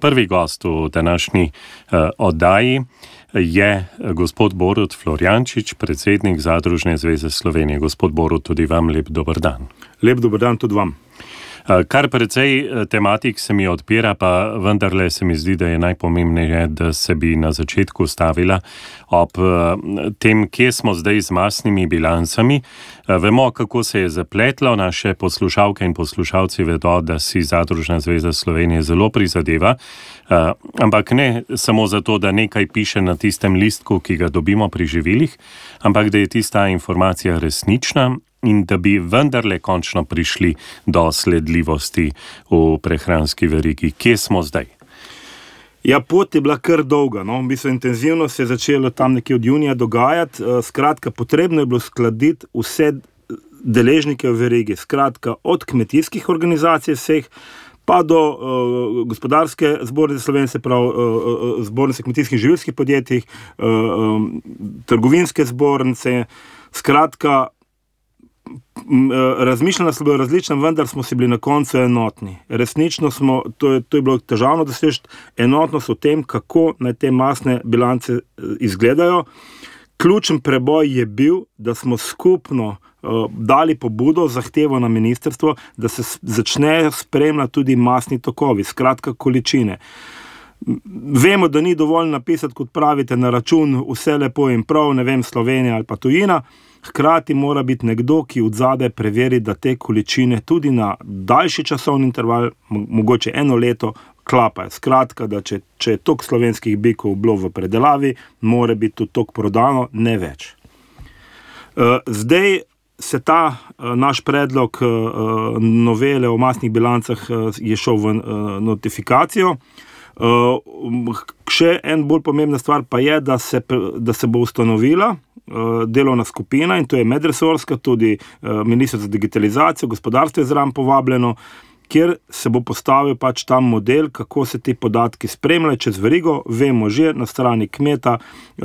Prvi gost v današnji uh, oddaji je gospod Borut Florjančič, predsednik Zadružne zveze Slovenije. Gospod Borut, tudi vam lep dober dan. Lep dober dan tudi vam. Eh, kar precej eh, tematik se mi odpira, pa vendarle se mi zdi, da je najpomembnejše, da se bi na začetku stavila ob eh, tem, kje smo zdaj z masnimi bilancami. Vemo, kako se je zapletlo, naše poslušalke in poslušalci vedo, da si Zadružna zveza Slovenije zelo prizadeva, ampak ne samo zato, da nekaj piše na tistem listku, ki ga dobimo pri živilih, ampak da je tista informacija resnična in da bi vendarle končno prišli do sledljivosti v prehranski verigi. Kje smo zdaj? Ja, pot je bila kar dolga. No? Bistvo, intenzivno se je začelo tam nekje od junija dogajati. Eh, skratka, potrebno je bilo skladiti vse deležnike v verigi, skratka, od kmetijskih organizacij vseh. Pa do uh, gospodarske zbornice Slovenije, pravi uh, zbornice kmetijskih in živilskih podjetij, uh, um, trgovinske zbornice, skratka, razmišljanja so bila različna, vendar smo si bili na koncu enotni. Resnično smo, to je, to je bilo težavno doseči enotnost v tem, kako naj te masne bilance eh, izgledajo. Ključen preboj je bil, da smo skupno uh, dali pobudo, zahtevo na ministrstvo, da se začnejo spremljati tudi masni tokovi, skratka količine. Vemo, da ni dovolj napisati, kot pravite, na račun vse lepo in prav, ne vem, Slovenija ali pa tujina. Hkrati mora biti nekdo, ki od zadaj preveri, da te količine tudi na daljši časovni interval, mogoče eno leto, klapajo. Skratka, da če, če je tok slovenskih bikov bilo v predelavi, mora biti tudi tok prodano, ne več. Uh, zdaj se ta uh, naš predlog uh, novele o masnih bilancah je šel v notifikacijo. Še en bolj pomembna stvar pa je, da se, da se bo ustanovila delovna skupina in to je medresorska, tudi eh, ministrstvo za digitalizacijo, gospodarstvo je zraven povabljeno, kjer se bo postavil pač ta model, kako se ti podatki spremljajo čez verigo. Vemo že na strani kmeta, eh,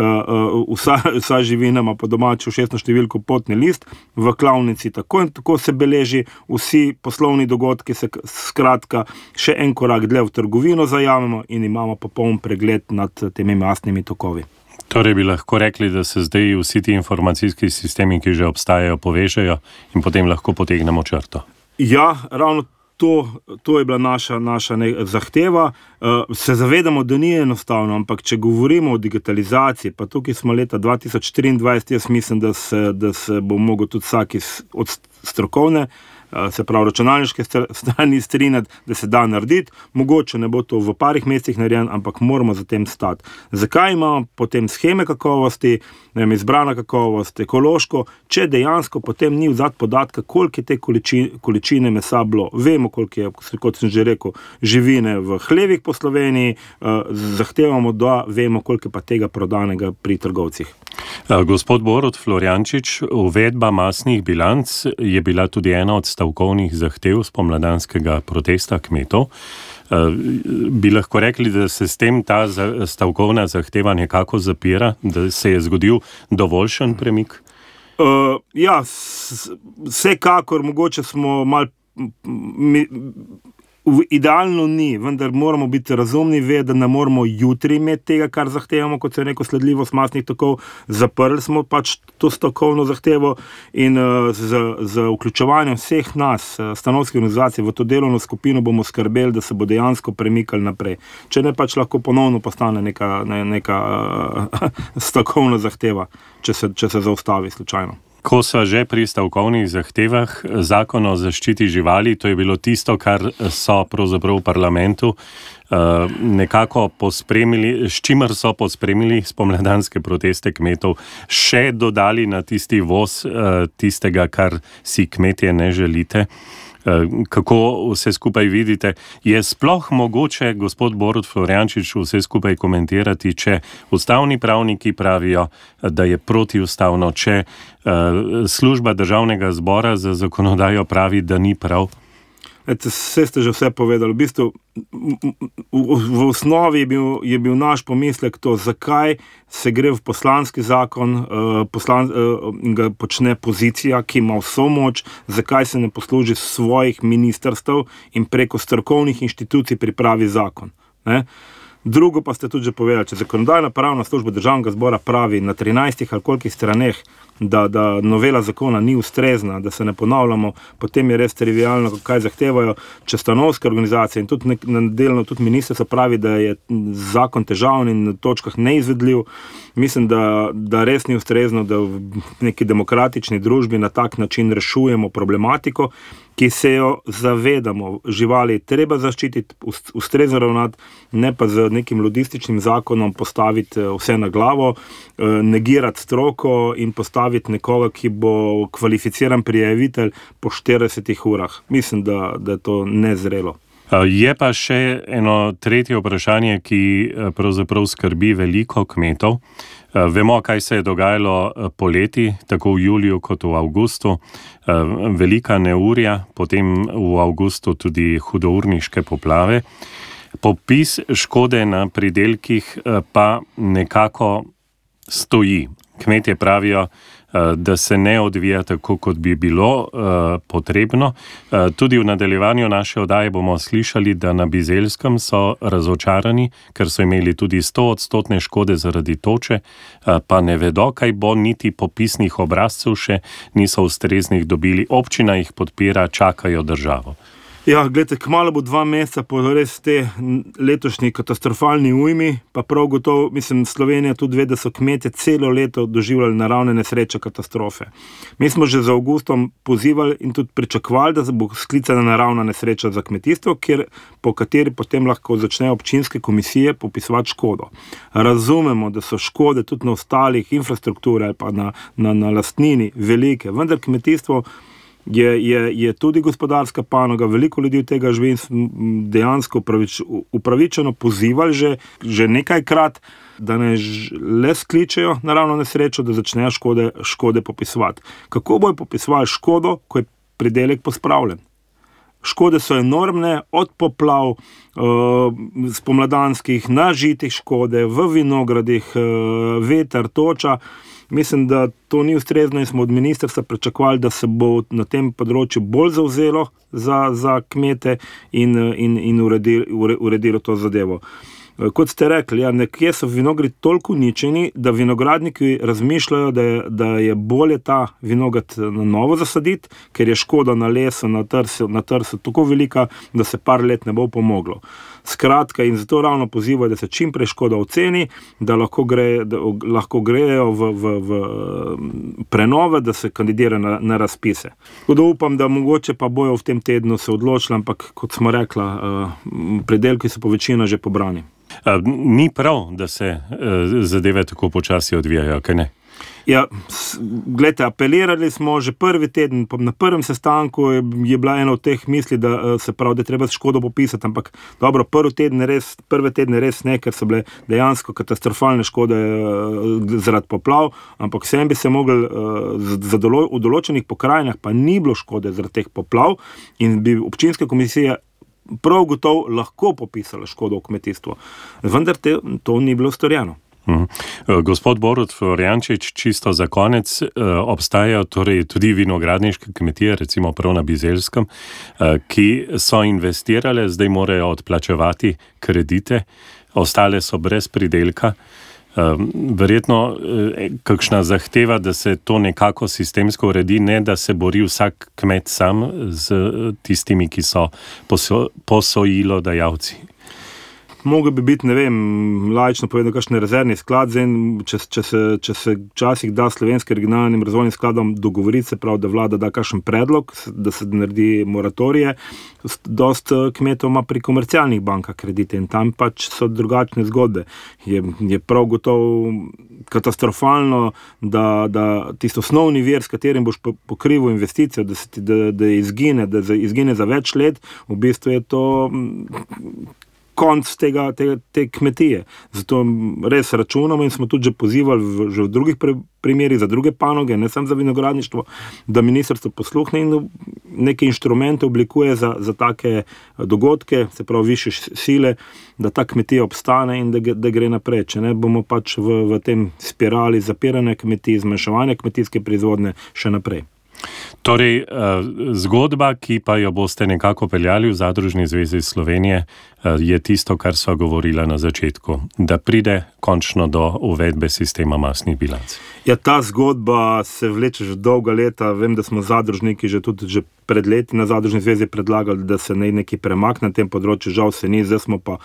vsa, vsa živina ima po domaču šestno številko potni list, v klavnici tako in tako se beleži, vsi poslovni dogodki se skratka še en korak dlje v trgovino zajamemo in imamo popoln pregled nad temi masnimi tokovi. Torej bi lahko rekli, da se zdaj vsi ti informacijski sistemi, ki že obstajajo, povežejo in potem lahko potegnemo črto. Ja, ravno to, to je bila naša, naša zahteva. Uh, se zavedamo, da ni enostavno, ampak če govorimo o digitalizaciji, pa tukaj smo leta 2024, jaz mislim, da se, da se bo mogel tudi vsak od strokovne. Eh, se pravi, računalniške strani strinjati, da se da narediti. Mogoče ne bo to v parih mesecih narejeno, ampak moramo za tem stati. Zakaj imamo potem scheme kakovosti, vem, izbrana kakovost, ekološko, če dejansko potem ni vzad podatka, koliko je te količine, količine mesa bilo. Vemo, koliko je, kot sem že rekel, živine v hlevih po Sloveniji, uh, zahtevamo, da vemo, koliko je pa tega prodanega pri trgovcih. Eh, gospod Borod Florjančič, uvedba masnih bilanc je bila tudi ena od stavkovnih zahtev spomladanskega protesta kmetov. Eh, bi lahko rekli, da se s tem ta stavkovna zahteva nekako zapira, da se je zgodil dovoljšen premik? Uh, ja, vsekakor, mogoče smo malo Idealno ni, vendar moramo biti razumni, ve, da ne moramo jutri imeti tega, kar zahtevamo, kot se je neko sledljivost masnih tokov. Zaprli smo pač to stokovno zahtevo in uh, z, z vključevanjem vseh nas, uh, stanovskih organizacij, v to delovno skupino bomo skrbeli, da se bo dejansko premikali naprej. Če ne pač lahko ponovno postane neka, ne, neka uh, stokovna zahteva, če se, če se zaustavi slučajno. Ko so že pri stavkovnih zahtevah zakon o zaščiti živali, to je bilo tisto, kar so pravzaprav v parlamentu uh, nekako pospremili, s čimer so pospremili spomladanske proteste kmetov, še dodali na tisti voz uh, tistega, kar si kmetje ne želite. Eh, kako vse skupaj vidite. Je sploh mogoče, gospod Borod Floriančič, vse skupaj komentirati, če ustavni pravniki pravijo, da je protiustavno, če uh, služba državnega zbora za zakonodajo pravi, da ni prav? Vse ste že vse povedali. V, bistvu, v, v osnovi je bil, je bil naš pomislek to, zakaj se gre v poslanski zakon uh, poslan, uh, in ga počne pozicija, ki ima vso moč, zakaj se ne posluži svojih ministrstv in preko strokovnih inštitucij pripravi zakon. Ne? Drugo pa ste tudi že povedali, če zakonodajna pravna služba državnega zbora pravi na 13 ali kolikih straneh, da, da novela zakona ni ustrezna, da se ne ponavljamo, potem je res trivialno, kaj zahtevajo. Če stanovske organizacije in tudi delno tudi ministrstvo pravi, da je zakon težavni in na točkah neizvedljiv, mislim, da, da res ni ustrezno, da v neki demokratični družbi na tak način rešujemo problematiko ki se jo zavedamo, živali treba zaščititi, ustrezno ravnati, ne pa z nekim ludističnim zakonom postaviti eh, vse na glavo, eh, negirati stroko in postaviti nekoga, ki bo kvalificiran prijavitelj po 40 urah. Mislim, da, da je to nezrelo. Eh, je pa še eno tretje vprašanje, ki pravzaprav skrbi veliko kmetov. Eh, vemo, kaj se je dogajalo eh, poleti, tako v juliju kot v avgustu. Eh, velika neurja, potem v avgustu tudi hudourniške poplave. Popis škode na pridelkih pa nekako stoji. Kmetje pravijo, Eh, da se ne odvija tako, kot bi bilo uh, potrebno. Uh, tudi v nadaljevanju naše oddaje bomo slišali, da na Bizelskem so razočarani, ker so imeli tudi 100 odstotne škode zaradi toče, pa ne vedo, kaj bo, niti popisnih obrazcev še niso ustreznih dobili. Občina jih podpira, čakajo državo. Ja, gledajte, kmalo bo dva meseca po res te letošnji katastrofalni ujmi, pa prav gotovo, mislim, Slovenija tudi ve, da so kmetje celo leto doživljali naravne nesreče, katastrofe. Mi smo že z avgustom pozivali in tudi pričakovali, da bo sklicana naravna nesreča za kmetijstvo, kjer, po kateri potem lahko začnejo občinske komisije popisovati škodo. Razumemo, da so škode tudi na ostalih infrastrukturah ali pa na, na, na lastnini velike, vendar kmetijstvo je, je, je tudi gospodarska panoga, veliko ljudi od tega živi in dejansko upravič, upravičeno pozivali že, že nekajkrat, da ne le skličejo naravno nesrečo, da začnejo škode, škode popisovati. Kako bojo popisovali škodo, ko je pridelek pospravljen? Škode so enormne, od poplav, uh, spomladanskih, nažitih škode, v vinogradih, uh, veter, toča. Mislim, da to ni ustrezno in smo od ministrstva pričakovali, da se bo na tem področju bolj zauzelo za, za kmete in, in, in uredilo, uredilo to zadevo. Kot ste rekli, ja, nekje so vinogradi toliko uničeni, da vinogradniki razmišljajo, da je, da je bolje ta vinograd na novo zasaditi, ker je škoda na lesu, na trsu, na trsu tako velika, da se par let ne bo pomoglo. Skratka, in zato ravno pozivajo, da se čim prej škoda oceni, da lahko, gre, da lahko grejo v, v, v prenove, da se kandidirajo na, na razpise. Tako da upam, da mogoče pa bojo v tem tednu se odločili, ampak kot smo rekli, uh, predelki so po večini že pobrani. Ni prav, da se uh, zadeve tako počasi odvijajo, kaj ne? Ja, gledajte, apelirali smo že prvi teden, na prvem sestanku je, je bila ena od teh misli, da eh, se pravi, da treba škodo popisati. Ampak dobro, prvi teden res, prve tedne res ne, ker so bile dejansko katastrofalne škode eh, zaradi poplav. Ampak vsem bi se mogli, dolo, v določenih pokrajinah pa ni bilo škode zaradi teh poplav in bi občinske komisije. Prav gotovo lahko popisala škodo v kmetijstvu, vendar te, to ni bilo storjeno. Mhm. Eh, gospod Borod Floriančič, čisto za konec, eh, obstajajo torej tudi vinogradniške kmetije, recimo prav na Bizelskem, eh, ki so investirale, zdaj morajo odplačevati kredite, ostale so brez pridelka. Verjetno kakšna zahteva, da se to nekako sistemsko uredi, ne da se bori vsak kmet sam z tistimi, ki so posojilo dajalci mogel bi biti, ne vem, lajično povedano, kakšen rezervni sklad, zdaj, če, če, se, če se včasih da slovenskim regionalnim razvojnim skladom dogovoriti, se pravi, da vlada da kakšen predlog, da se naredi moratorije. Dost eh, kmetov ima pri komercialnih bankah kredite in tam pač so drugačne zgodbe. Je, je prav gotovo katastrofalno, da, da tisto osnovni vir, s katerim boš pokrival investicijo, da, ti, da, da izgine, da izgine za več let, v bistvu je to konc tega, te, te kmetije. Zato res računamo in smo tudi že pozivali v, že v drugih primerih za druge panoge, ne samo za vinogradništvo, da ministrstvo posluhne in neke inštrumente oblikuje za, za take dogodke, se pravi, više sile, da ta kmetija obstane in da, da gre naprej. Če ne bomo pač v, v tem spirali zapiranja kmetij, zmanjševanja kmetijske proizvodnje še naprej. Torej, eh, zgodba, ki pa jo boste nekako peljali v Zadružni zvezi Slovenije, eh, je tisto, kar so govorila na začetku, da pride končno do uvedbe sistema masnih bilanc. Ja, ta zgodba se vleče že dolga leta. Vem, da smo zadružniki že tudi že pred leti na Zadružni zvezi predlagali, da se naj nekaj premakne na tem področju, žal se ni, zdaj smo pa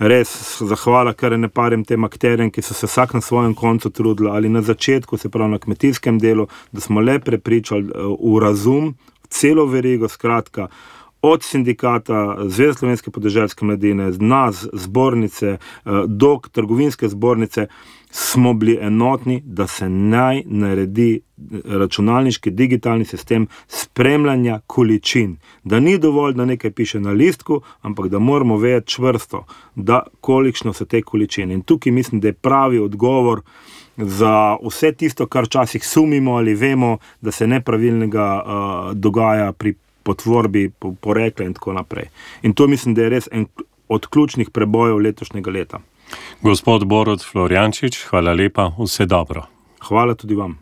res zahvala, kar ne parem tem akterjem, ki so se vsak na svojem koncu trudili ali na začetku, se pravi na kmetijskem delu, da smo le prepričali eh, v razum, celo verigo, skratka. Od sindikata, Zvezde slovenske podeželske mladine, nas, zbornice, eh, do trgovinske zbornice, smo bili enotni, da se naj naredi računalniški digitalni sistem spremljanja količin. Da ni dovolj, da nekaj piše na listku, ampak da moramo vedeti čvrsto, da kolikšno so te količine. In tukaj mislim, da je pravi odgovor za vse tisto, kar včasih sumimo ali vemo, da se nepravilnega uh, dogaja pri potvorbi, porekle in tako naprej. In to mislim, da je res en od ključnih prebojev letošnjega leta. Gospod Borod Florjančič, hvala lepa, vse dobro. Hvala tudi vam.